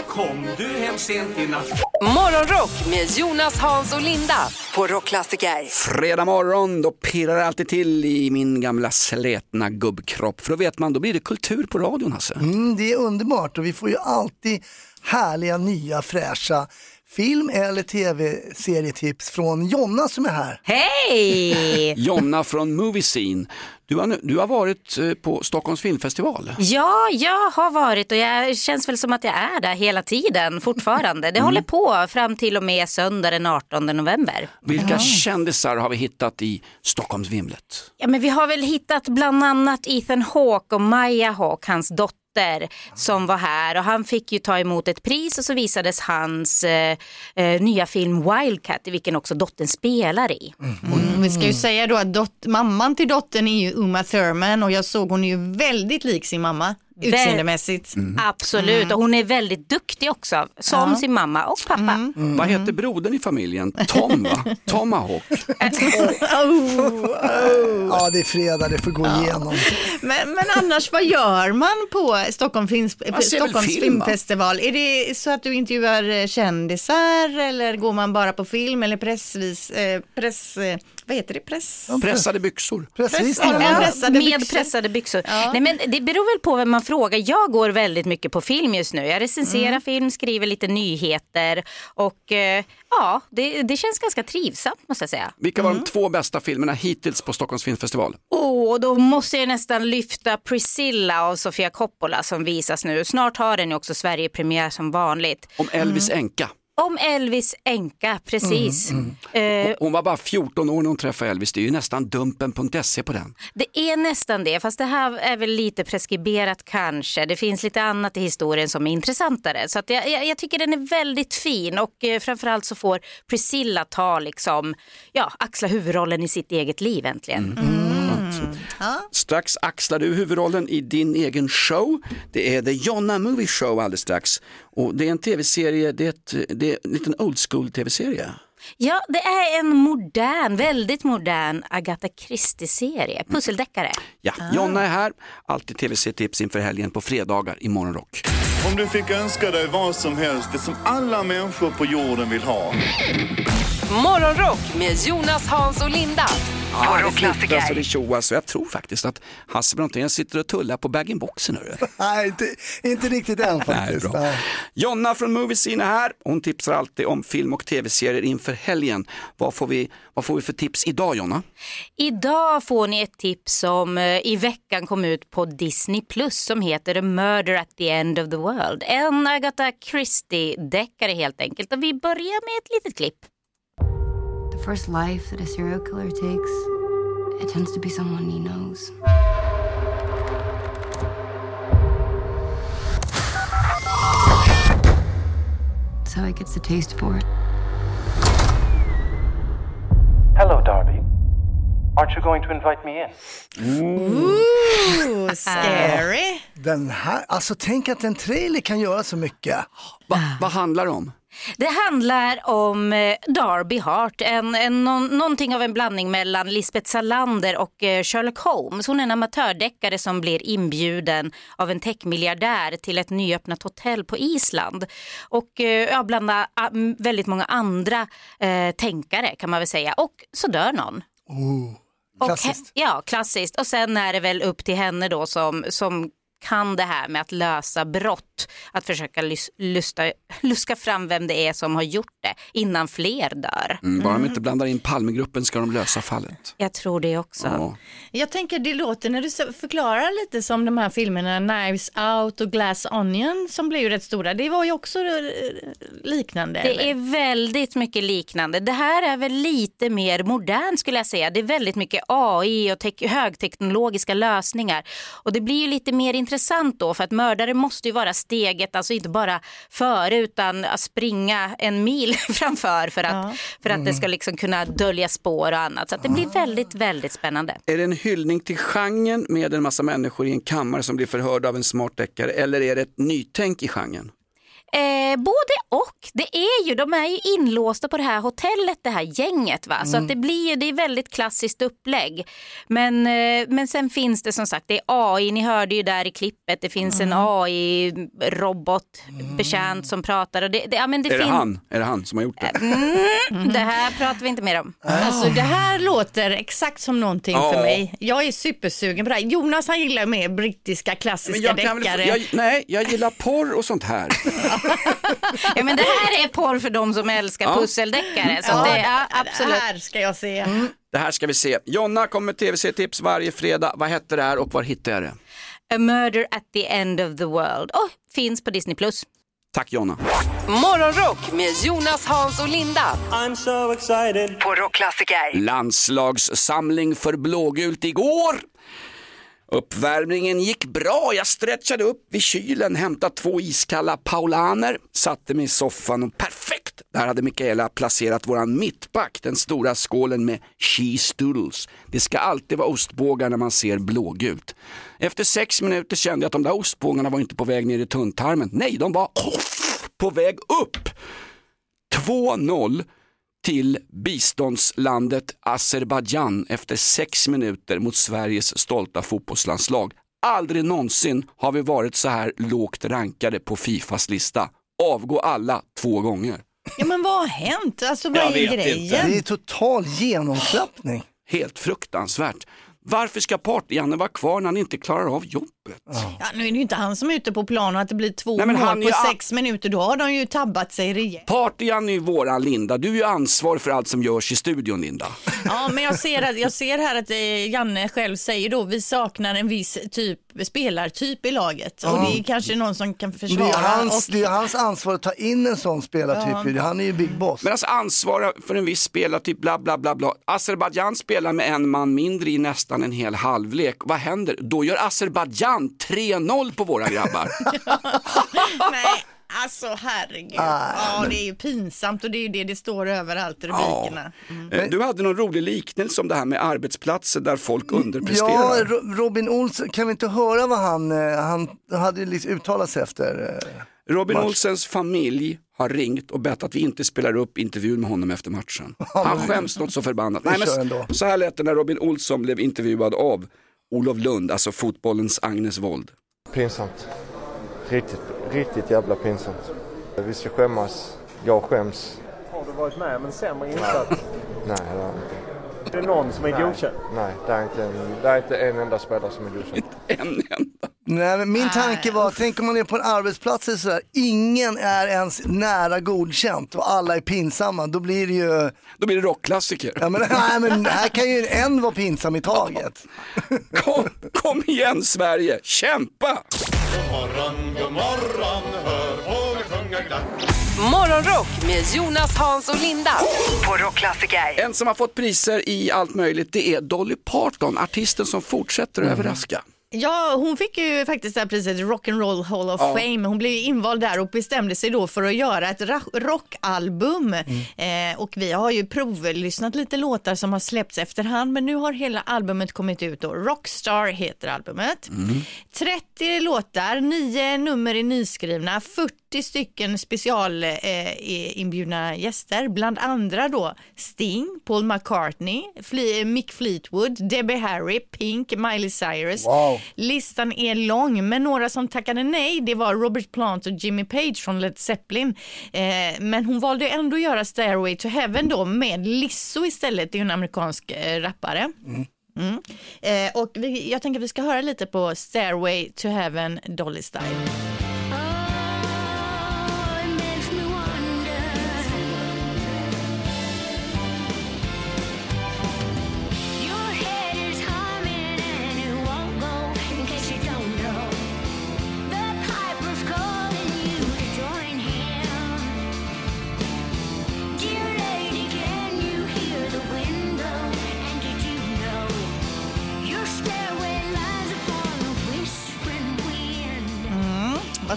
Kom du hem sent i natt Morgonrock med Jonas, Hans och Linda på Rockklassiker. Fredag morgon, då pirrar det alltid till i min gamla slätna gubbkropp. För då vet man, då blir det kultur på radion Hasse. Mm, det är underbart och vi får ju alltid härliga, nya, fräscha film eller tv-serietips från Jonna som är här. Hej! *laughs* Jonna från Movie Scene. Du har, du har varit eh, på Stockholms filmfestival. Ja, jag har varit och jag känns väl som att jag är där hela tiden fortfarande. Det håller på fram till och med söndag den 18 november. Vilka kändisar har vi hittat i Stockholmsvimlet? Ja, men vi har väl hittat bland annat Ethan Hawke och Maya Hawke, hans dotter som var här. Och han fick ju ta emot ett pris och så visades hans eh, eh, nya film Wildcat i vilken också dottern spelar i. Mm, mm vi ska ju säga då att dot- mamman till dottern är ju Uma Thurman och jag såg hon är ju väldigt lik sin mamma utseendemässigt. Absolut, Mm. och hon är väldigt duktig också, som Ja. sin mamma och pappa. Mm. Vad heter brodern i familjen? Tom va? Tomahawk. *laughs* *laughs* Ja, det är fredag, det får gå igenom. Men, men annars, vad gör man på Stockholm Films, Stockholms film, va? filmfestival? Är det så att du intervjuar eh, kändisar eller går man bara på film eller pressvis, eh, press, eh, vad heter det, press? Pressade byxor. Press, Ja, ja, pressade med byxor. pressade byxor. Nej, men det beror väl på vem man frågar. Jag går väldigt mycket på film just nu. Jag recenserar Mm. film, skriver lite nyheter och eh, ja, det, det känns ganska trivsamt måste jag säga. Vilka var de två bästa filmerna hittills på Stockholms filmfestival? Åh, då måste jag nästan lyfta Priscilla av Sofia Coppola som visas nu. Snart har den ju också Sverigepremiär som vanligt. Om Elvis änka. Om Elvis änka, precis. Eh, Hon var bara 14 år när hon träffade Elvis. Det är ju nästan dumpen.se på den. Det är nästan det, fast det här är väl lite preskriberat kanske. Det finns lite annat i historien som är intressantare. Så att jag, jag, jag tycker den är väldigt fin och eh, framförallt så får Priscilla ta liksom, ja, axla huvudrollen i sitt eget liv äntligen. Strax axlar du huvudrollen i din egen show. Det är The Jonna Movie Show alldeles strax. Och det är en tv-serie, det är, ett, det är en liten old school tv-serie. Ja, det är en modern, väldigt modern Agatha Christie-serie, pusseldeckare. Ja, Jonna är här. Alltid tv-tips inför helgen på fredagar i Morgonrock. Om du fick önska dig vad som helst, det som alla människor på jorden vill ha. Morgonrock med Jonas, Hans och Linda Ja, det flyttas och det tjoas. Så jag tror faktiskt att Hasse Brontén sitter och tullar på bag-in-boxen. *laughs* Nej, inte, inte riktigt än Nej, faktiskt. bra. Nej. Jonna från Moviescene är här. Hon tipsar alltid om film och tv-serier inför helgen. Vad får, vi, vad får vi för tips idag Jonna? Idag får ni ett tips som eh, i veckan kom ut på Disney Plus som heter A Murder at the End of the World. En Agatha Christie-deckare helt enkelt. Och vi börjar med ett litet klipp. The first life that a serial killer takes, it tends to be someone he knows. That's how he gets a taste for it. Hello, Darby. Aren't you going to invite me in? Ooh, scary. Den här, alltså tänk att en trailer kan göra så mycket. vad handlar det om? Det handlar om eh, Darby Hart, en, en, någon, någonting av en blandning mellan Lisbeth Salander och eh, Sherlock Holmes. Hon är en amatördeckare som blir inbjuden av en techmiljardär till ett nyöppnat hotell på Island. Och eh, ja, bland a- m- väldigt många andra eh, tänkare kan man väl säga. Och så dör någon. Oh, Och klassiskt. he- ja, klassiskt. Och sen är det väl upp till henne då som, som kan det här med att lösa brott, att försöka lusta, luska fram vem det är som har gjort det innan fler dör. Mm, bara de inte blandar in Palmegruppen ska de lösa fallet. Jag tror det också. Ja. Jag tänker det låter när du förklarar lite som de här filmerna Knives Out och Glass Onion som blev ju rätt stora. Det var ju också eh, liknande. Det eller? är väldigt mycket liknande. Det här är väl lite mer modernt skulle jag säga. Det är väldigt mycket AI och tek- högteknologiska lösningar. Och det blir ju lite mer intressant då för att mördare måste ju vara steget, alltså inte bara före utan att springa en mil *laughs* framför för att, för att det ska liksom kunna dölja spår och annat. Så att det blir väldigt, väldigt spännande. Är det en hyllning till genren med en massa människor i en kammare som blir förhörda av en smart deckare eller är det ett nytänk i genren? Eh, både och. Det är ju, de är ju inlåsta på det här hotellet, det här gänget. Va? Så Mm. att det, blir, det är väldigt klassiskt upplägg. Men, eh, men sen finns det som sagt, det är AI, ni hörde ju där i klippet, det finns Mm. en AI-robot betjänt som pratar. Och det, det, ja, men det är det han? Är det han som har gjort det? Mm, det här pratar vi inte mer om. Alltså det här låter exakt som någonting Ja. för mig. Jag är supersugen på det här. Jonas han gillar mer brittiska klassiska väl, deckare. jag, nej, jag gillar porr och sånt här. *laughs* *laughs* Ja, men det här är porr för de som älskar Ja. pusseldeckare. Så Ja, det, ja, absolut. Det här ska jag se. Det här ska vi se. Jonna kommer med tv-tips varje fredag. Vad hette det här och var hittar jag det? A murder at the end of the world. Och finns på Disney+. Plus. Tack Jonna. Morgonrock med Jonas, Hans och Linda. I'm so excited. På Rockklassiker. Landslagssamling för blågult igår. Uppvärmningen gick bra, jag stretchade upp vid kylen, hämtade två iskalla paulaner, satte mig i soffan och perfekt! Där hade Mikaela placerat våran mittback, den stora skålen med cheese doodles. Det ska alltid vara ostbågar när man ser blågult. Efter sex minuter kände jag att de där ostbågarna var inte på väg ner i tunntarmen. Nej, de var på väg upp! 2-0 till biståndslandet Azerbajdzjan efter sex minuter mot Sveriges stolta fotbollslandslag. Aldrig någonsin har vi varit så här lågt rankade på Fifas lista. Avgå alla två gånger. Ja men vad har hänt? Alltså vad Jag är vet grejen? inte. Det är total genomklappning. Helt fruktansvärt. Varför ska Party-Janne vara kvar när han inte klarar av jobbet? Ja, nu är det ju inte han som är ute på plan och att det blir två Nej, men han mål är på ju- sex minuter. Då har de ju tabbat sig rejält. Party-Janne är ju våran Linda. Du är ju ansvarig för allt som görs i studion Linda. Ja, men jag ser, att, jag ser här att eh, Janne själv säger då vi saknar en viss typ spelartyp i laget och Ja. det är kanske någon som kan Det försvara. är, hans, och, det är hans ansvar att ta in en sån spelartyp. Ja. Han är ju big boss. Men alltså ansvara för en viss spelartyp, bla bla bla bla. Azerbajdzjan spelar med en man mindre i nästan en hel halvlek. Vad händer? Då gör Azerbajdzjan 3-0 på våra grabbar. *laughs* Nej, alltså herregud. Ah, ja, det är ju pinsamt och det är ju det det står överallt i rubrikerna. Eh, Du hade någon rolig liknelse om det här med arbetsplatser där folk Ja, underpresterar. Ro- Robin Olsson, kan vi inte höra vad han, eh, han hade liksom uttalat sig efter? eh, Robin match? Olsens familj har ringt och bett att vi inte spelar upp intervjun med honom efter matchen. Han skäms något så förbannat. Nej, men så här lät det när Robin Olsson blev intervjuad av Olof Lund, alltså fotbollens Agnes Wold. Pinsamt. Riktigt, riktigt jävla pinsamt. Vi ska skämmas. Jag skäms. Har du varit med om en sämre insats? *laughs* Nej, det har jag inte. Är det någon som är Nej. godkänd? Nej, det är, inte en, det är inte en enda spelare som är godkänd. En enda. Nej, men min tanke var, tänk om man är på en arbetsplats eller sådär, ingen är ens nära godkänt och alla är pinsamma, då blir det ju... Då blir det rockklassiker. Ja, men, nej, men här kan ju en vara pinsam i taget. *laughs* Kom, kom igen Sverige, kämpa! God morgon, god morgon, hör fåglar sjunga glatt. Morgonrock med Jonas, Hans och Linda. På Rockklassiker. En som har fått priser i allt möjligt det är Dolly Parton, artisten som fortsätter att överraska. Ja, hon fick ju faktiskt det här priset Rock'n'Roll Hall of Ja. Fame. Hon blev invald där och bestämde sig då för att göra ett rockalbum. Eh, och vi har ju provlyssnat lite låtar som har släppts efterhand, men nu har hela albumet kommit ut då. Rockstar heter albumet. 30 låtar, 9 nummer är nyskrivna, 40 stycken specialinbjudna gäster, bland andra då Sting, Paul McCartney, Fle- Mick Fleetwood, Debbie Harry, Pink, Miley Cyrus. Wow. Listan är lång, men några som tackade nej, det var Robert Plant och Jimmy Page från Led Zeppelin. Eh, men hon valde ändå att göra Stairway to Heaven då med Lizzo istället, det är en amerikansk eh, rappare. Mm. Eh, och vi, jag tänker att vi ska höra lite på Stairway to Heaven, Dolly Style.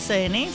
Säger ni?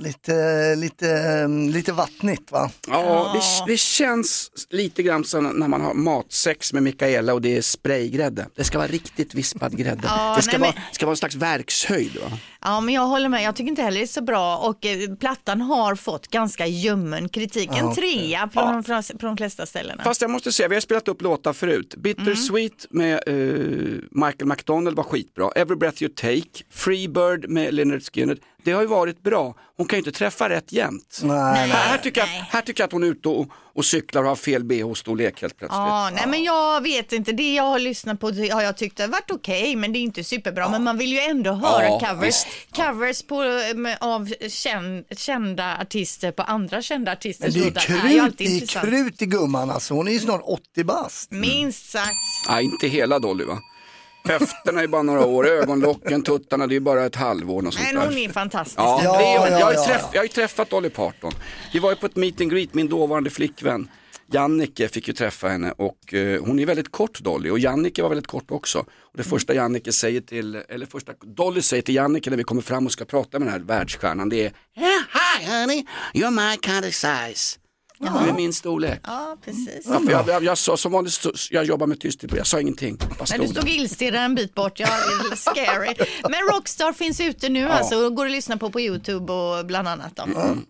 Lite, lite, ehm, lite vattnigt va? Ja, det, det känns lite grann som när man har matsex med Mikaela och det är spraygrädde. Det ska vara riktigt vispad grädde. Ja, det ska, nej, vara, men- ska vara en slags verkshöjd. Va? Ja, men jag håller med. Jag tycker inte heller det är så bra och eh, plattan har fått ganska ljummen kritik. En Ja, okej. trea på, de, från, på de flesta ställena. Fast jag måste säga, vi har spelat upp låtar förut. Bittersweet Mm. med eh, Michael McDonald var skitbra. Every breath you take, Freebird med Leonard Skinner. Det har ju varit bra. Hon kan ju inte träffa rätt jämt. Nej, här, här, tycker jag, här tycker jag att hon är ute och, och cyklar och har fel bh-storlek helt plötsligt. Ja, nej men jag vet inte, det jag har lyssnat på har jag tyckt har varit okej men det är inte superbra. Men man vill ju ändå höra Ja, covers. visst. Covers på, med, av känd, kända artister på andra kända Men artisters det är låtar är ju krut, det är krut i gumman alltså, hon är ju snart 80 bast. Minst sagt. Nej, inte hela Dolly va? Höfterna är bara några år, ögonlocken, tuttarna det är bara ett halvår. Och sånt Men där. hon är fantastisk. Ja, tre år. ja, jag, har ju ja, träff, ja. jag har ju träffat Dolly Parton. Vi var ju på ett meet and greet, min dåvarande flickvän Jannike fick ju träffa henne och eh, hon är väldigt kort Dolly och Jannike var väldigt kort också. Och det första Jannike säger till, eller första Dolly säger till Jannike när vi kommer fram och ska prata med den här världsstjärnan det är yeah, Hi honey, you're my kind of size. Du är min storlek. Ja, precis. Ja, jag, jag, jag sa som vanligt, så- jag jobbar med tysthet, jag sa ingenting. Men du stod illstirrad en bit bort, ja, scary. Men Rockstar finns ute nu Ja. alltså och går att lyssna på på Youtube och bland annat. Då. Mm,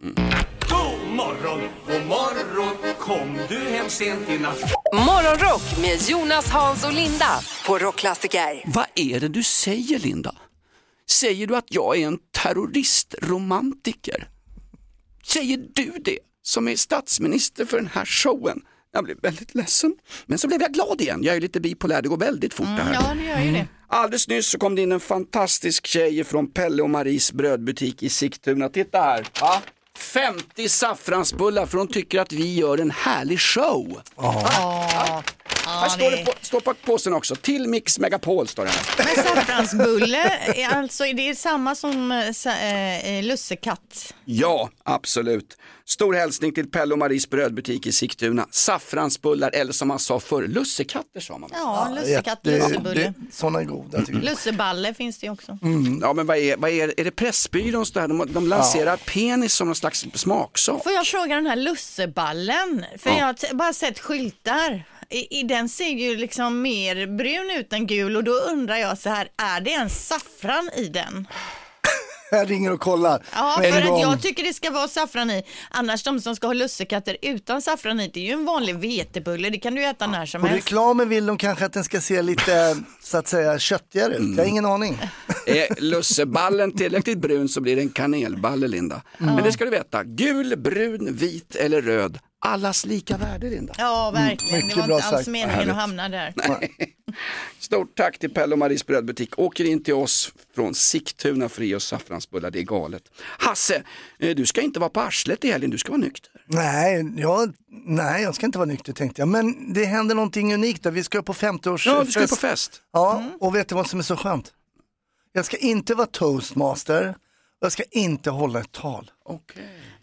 God morgon, god morgon, kom du hem sent i natt? Morgonrock med Jonas, Hans och Linda på Rockklassiker. Vad är det du säger Linda? Säger du att jag är en terroristromantiker? Säger du det som är statsminister för den här showen? Jag blev väldigt ledsen. Men så blev jag glad igen. Jag är lite bipolär, det går väldigt fort det här. Ja, det gör ju det. Alldeles nyss så kom det in en fantastisk tjej från Pelle och Maries brödbutik i Sigtuna. Titta här. Va? 50 saffransbullar för hon tycker att vi gör en härlig show. Ja, Här står det på, står på påsen också. Till Mix Megapol står det här. Men saffransbulle, är alltså, är det samma som eh, lussekatt? Ja, absolut. Stor hälsning till Pelle och Maries brödbutik i Sigtuna. Saffransbullar eller som man sa förr, lussekatter sa man. Ja, lussekatt, lussebulle. Sådana är goda tycker jag. Lusseballe finns det ju också. Mm. Ja men vad är, vad är, är det Pressbyråns där? De, de lanserar penis som någon slags smaksak. Får jag fråga den här lusseballen? För Ja. jag har bara sett skyltar. I, I den ser ju liksom mer brun ut än gul och då undrar jag så här, är det en saffran i den? *laughs* Jag ringer och kollar Ja, på för att gång. jag tycker det ska vara saffran i. Annars de som ska ha lussekatter utan saffran i, det är ju en vanlig vetebulle. Det kan du äta när som På helst. reklamen vill de kanske att den ska se lite, så att säga, köttigare ut. Jag har ingen aning. *laughs* Är lusseballen tillräckligt brun så blir det en kanelballe Linda. Men det ska du veta, gul, brun, vit eller röd. Allas lika värde Linda. Ja, verkligen. mycket det var inte alls sagt. meningen Härligt. att hamna där. *laughs* Stort tack till Pelle och Maries brödbutik. Åker in till oss från Sigtuna för att ge oss saffransbullar, det är galet. Hasse, eh, du ska inte vara på arslet i helgen, du ska vara nykter. Nej, jag, nej, jag ska inte vara nykter tänkte jag. Men det händer någonting unikt där. Vi ska på 50-års Ja, du ska på fest. Ja, och vet du vad som är så skönt? Jag ska inte vara toastmaster och jag ska inte hålla ett tal.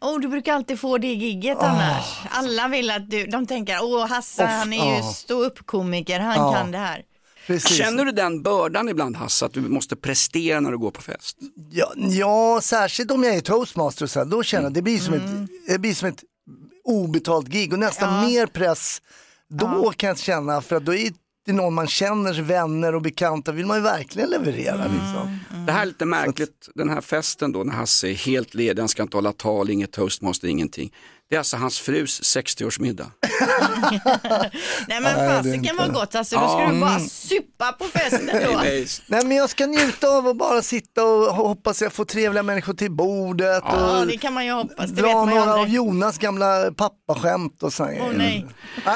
Oh, du brukar alltid få det gigget Ah. annars. Alla vill att du, de tänker, åh Hasse Off- han är ju ja. ståuppkomiker, han Ja. kan det här. Känner du den bördan ibland Hasse, att du måste prestera när du går på fest? Ja, ja särskilt om jag är toastmaster och så här, då känner jag det blir som, Mm. ett, det blir som ett obetalt gig och nästan mer press då kan jag känna för att då är det någon man känner, vänner och bekanta vill man ju verkligen leverera. Mm. Liksom. Det här är lite märkligt, den här festen då när Hasse är helt ledig, han ska inte hålla tal, inget toastmaster, ingenting. Det är alltså hans frus 60-årsmiddag. *laughs* Nej men Nej, det är fasiken var gott alltså, då ska Ja. du bara Mm. supa på festen då. *laughs* Nej men jag ska njuta av att bara sitta och hoppas jag får trevliga människor till bordet Ja, och det kan man ju hoppas, det vet dra man ju några av aldrig. Jonas gamla pappaskämt och sånt. Åh nej. *laughs*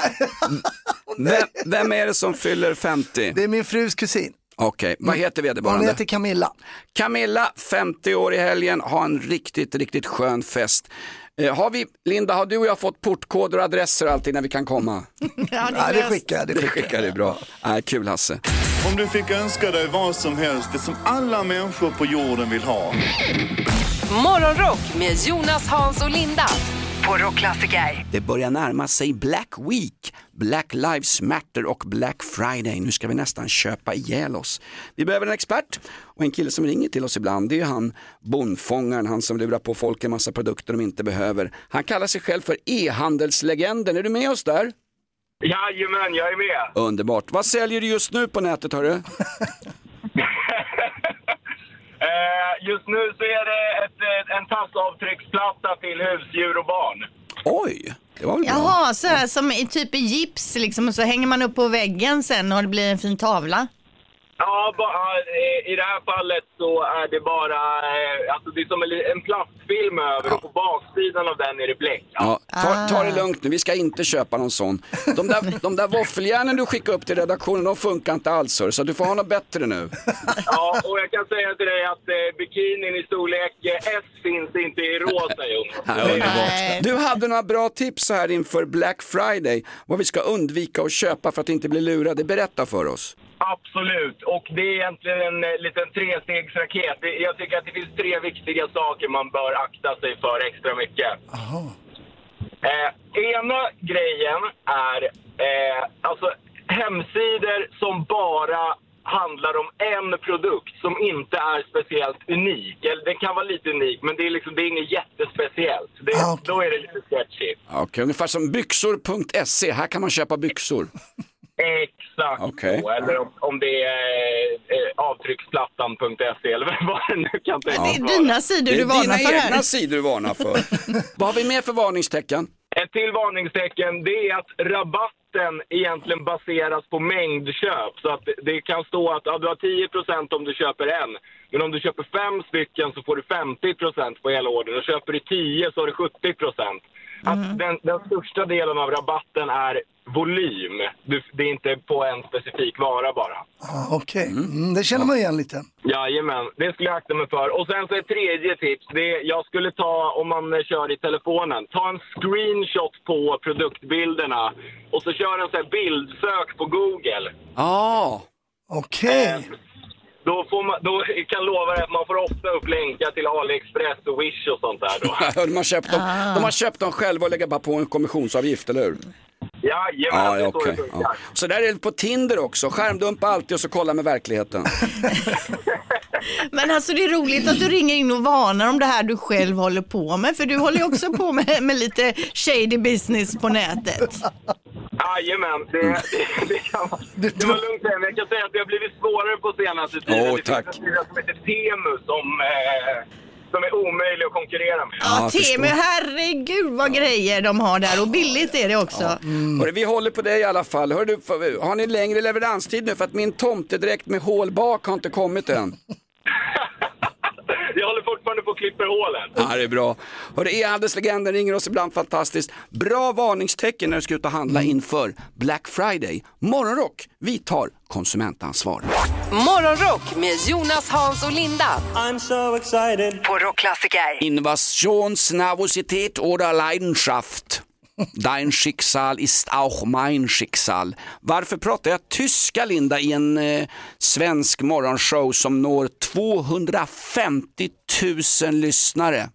Vem, vem är det som fyller 50? Det är min frus kusin. Okej, vad heter vederbörande? Hon heter Camilla. Camilla, 50 år i helgen, ha en riktigt, riktigt skön fest. Eh, har vi, Linda, har du och jag fått portkoder och adresser och allting när vi kan komma? *laughs* Ja, Ja, det skickar jag. Det Det skickar du bra. Nej, kul Hasse. Om du fick önska dig vad som helst, det som alla människor på jorden vill ha. Morgonrock med Jonas, Hans och Linda på Rockklassiker. Det börjar närma sig Black Week, Black Lives Matter och Black Friday. Nu ska vi nästan köpa ihjäl oss. Vi behöver en expert och en kille som ringer till oss ibland. Det är han bondfångaren, han som lurar på folk en massa produkter de inte behöver. Han kallar sig själv för e-handelslegenden. Är du med oss där? Jajamän, jag är med. Underbart. Vad säljer du just nu på nätet hörru? *laughs* Eh, just nu så är det ett, eh, en tassavtrycksplatta till husdjur och barn. Oj, det var väl bra. Jaha, så här som i typ i gips liksom och så hänger man upp på väggen sen och det blir en fin tavla. Ja, ba, eh, i det här fallet så är det bara, eh, alltså det är som en, plastfilm över och på baksidan av den är det bläck. Ja, ta, ta det lugnt nu, vi ska inte köpa någon sån. De där, *laughs* de där våffeljärnen du skickade upp till redaktionen, de funkar inte alls hör, så du får ha något bättre nu. *laughs* Ja, och jag kan säga till dig att eh, bikinin i storlek eh, S finns inte i rosa, underbart. *laughs* Du hade några bra tips så här inför Black Friday, vad vi ska undvika att köpa för att inte bli lurade. Berätta för oss. Absolut, och det är egentligen en eh, liten trestegsraket. Jag tycker att det finns tre viktiga saker man bör akta sig för extra mycket. Eh, ena grejen är eh, alltså hemsidor som bara handlar om en produkt som inte är speciellt unik. Eller den kan vara lite unik, men det är, liksom, det är inget jättespeciellt. Det, Då är det lite sketchy. Okej, ungefär som byxor.se, här kan man köpa byxor. *laughs* Exakt Okej. så. Eller om, om det är eh, avtrycksplattan.se eller *laughs* vad det nu kan tänkas Det är vara. dina sidor du varnar för Det är dina här. egna sidor du varnar för. *laughs* vad har vi mer för varningstecken? Ett till varningstecken det är att rabatten egentligen baseras på mängdköp. Så att det kan stå att ja, du har 10% om du köper en. Men om du köper fem stycken så får du 50% på hela ordern. Och köper du 10 så har du 70 Att den, den största delen av rabatten är volym. Du, det är inte på en specifik vara bara. Ah, Okej, mm, det känner man igen lite. Jajamän, det skulle jag akta mig för. Och sen så ett tredje tips. Det är, jag skulle ta, om man kör i telefonen, ta en screenshot på produktbilderna och så kör en sån här bildsök på Google. Ah. Okej. Då, får man, då kan jag lova dig att man får ofta upp länkar till AliExpress och Wish och sånt där då. *laughs* de, har köpt dem, de har köpt dem själva och lägger bara på en kommissionsavgift, eller hur? Jajamän, Ja, det ja, det funkar. ja. Så där är det på Tinder också, skärmdumpa alltid och så kolla med verkligheten. *laughs* Men alltså det är roligt att du ringer in och varnar om det här du själv håller på med. För du håller ju också på med, med lite shady business på nätet. Jajamän, det, det, det, kan, det var lugnt men jag kan säga att det har blivit svårare på senaste tiden. Åh, det tack. finns en som heter Temu som, eh, som är omöjlig att konkurrera med. Ja, Temu, herregud vad grejer de har där och billigt är det också. Hörru, vi håller på dig i alla fall. Hör du, har ni längre leveranstid nu? För att min tomtedräkt med hålbak har inte kommit än. *laughs* *laughs* Jag håller fortfarande på och klipper hålen. Ja, det är bra. Hörru, e-handelslegenden ringer oss ibland fantastiskt. Bra varningstecken när du ska ut och handla inför Black Friday. Morgonrock, vi tar konsumentansvar. Morgonrock med Jonas, Hans och Linda. I'm so excited. På Rockklassiker. Invasionsnervosität oder Leidenschaft. Dein Schicksal ist auch mein Schicksal. Varför pratar jag tyska Linda i en eh, svensk morgonshow som når 250 000 lyssnare?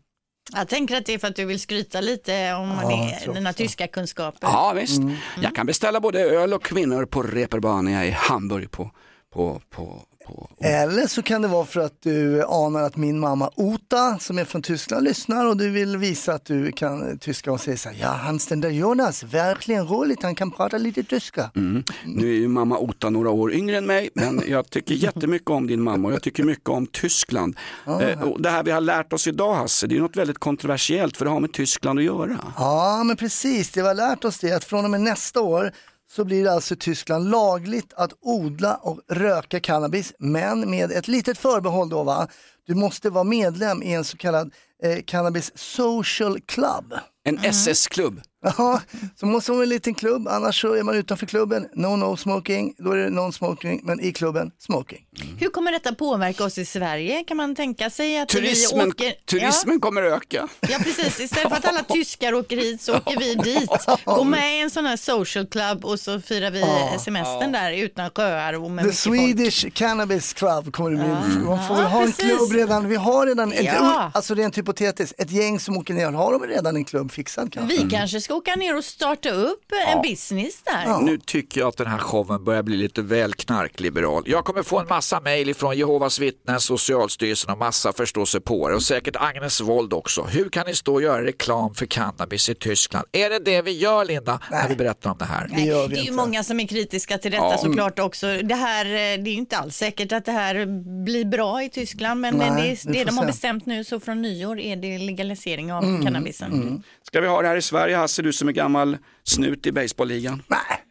Jag tänker att det är för att du vill skryta lite om det, dina tyska kunskaper. Ja visst, jag kan beställa både öl och kvinnor på Reeperbahn i Hamburg på, på, på, på Eller så kan det vara för att du anar att min mamma Ota som är från Tyskland lyssnar och du vill visa att du kan tyska och säger så här, ja Hans den där Jonas, verkligen roligt, han kan prata lite tyska. Mm. Nu är ju mamma Ota några år yngre än mig, men jag tycker jättemycket om din mamma och jag tycker mycket om Tyskland. Eh, och det här vi har lärt oss idag Hasse, det är något väldigt kontroversiellt för det har med Tyskland att göra. Ja men precis, det vi har lärt oss det att från och med nästa år så blir det alltså i Tyskland lagligt att odla och röka cannabis, men med ett litet förbehåll då va. Du måste vara medlem i en så kallad eh, Cannabis Social Club. En SS-klubb. Ja, så måste man vara en liten klubb, annars så är man utanför klubben, no no smoking, då är det non smoking, men i klubben, smoking. Hur kommer detta påverka oss i Sverige? Kan man tänka sig att Turismen, vi åker... turismen kommer öka. Ja, ja, precis. Istället för att alla *laughs* tyskar åker hit så åker vi dit. Gå med i en sån här social club och så firar vi Ja. semestern där utan sjöar och med The mycket folk. Swedish Cannabis Club kommer det bli. Man får väl Ja, ha en precis. klubb redan. Vi har redan, ett, Ja. alltså rent hypotetiskt, ett gäng som åker ner. Har de redan en klubb fixad kanske? Vi kanske ska åka ner och starta upp en business där. Nu tycker jag att den här showen börjar bli lite väl knarkliberal. Jag kommer få en massa mejl från Jehovas vittnen, Socialstyrelsen och massa förståsigpåare och säkert Agnes Wold också. Hur kan ni stå och göra reklam för cannabis i Tyskland? Är det det vi gör Linda när vi berättar om det här? Nej, det är ju många som är kritiska till detta Ja. såklart också. Det, här, eh, det är ju inte alls säkert att det här blir bra i Tyskland men Nej, det, det de har se. bestämt nu så från nyår är det legalisering av Mm, cannabisen. Ska vi ha det här i Sverige Hasse, du som är gammal snut i baseballligan?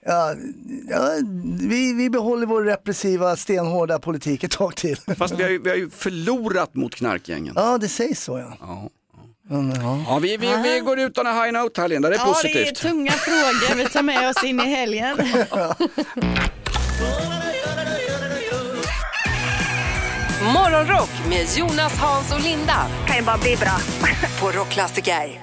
Ja, ja, vi, vi behåller vår repressiva stenhårda politik ett tag till. Fast vi har, ju, vi har ju förlorat mot knarkgängen. Ja, det sägs så ja. Ja. Men, ja. Ja, vi, vi, vi går ut on a high note här Linda, det är Ja, det positivt. är tunga frågor vi tar med oss in i helgen. *laughs* Morgonrock med Jonas, Hans och Linda. Kan ju bara bli bra. På Rockklassiker.